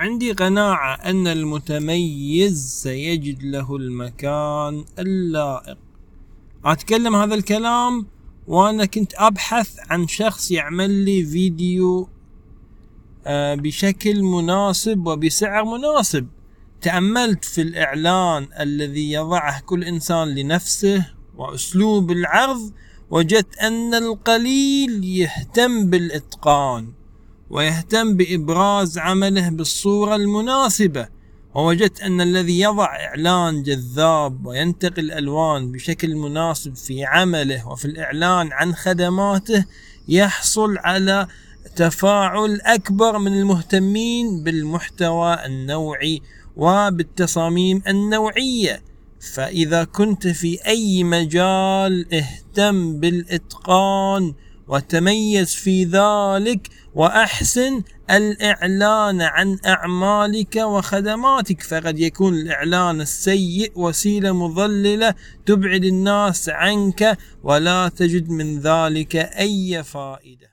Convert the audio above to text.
عندي قناعة أن المتميز سيجد له المكان اللائق. أتكلم هذا الكلام وأنا كنت أبحث عن شخص يعمل لي فيديو آه، بشكل مناسب وبسعر مناسب. تأملت في الإعلان الذي يضعه كل إنسان لنفسه وأسلوب العرض وجدت أن القليل يهتم بالإتقان. ويهتم بإبراز عمله بالصورة المناسبة. ووجدت أن الذي يضع إعلان جذاب وينتقي الألوان بشكل مناسب في عمله وفي الإعلان عن خدماته يحصل على تفاعل أكبر من المهتمين بالمحتوى النوعي وبالتصاميم النوعية. فإذا كنت في أي مجال اهتم بالإتقان وتميز في ذلك وأحسن الإعلان عن أعمالك وخدماتك. فقد يكون الإعلان السيء وسيلة مضللة تبعد الناس عنك ولا تجد من ذلك أي فائدة.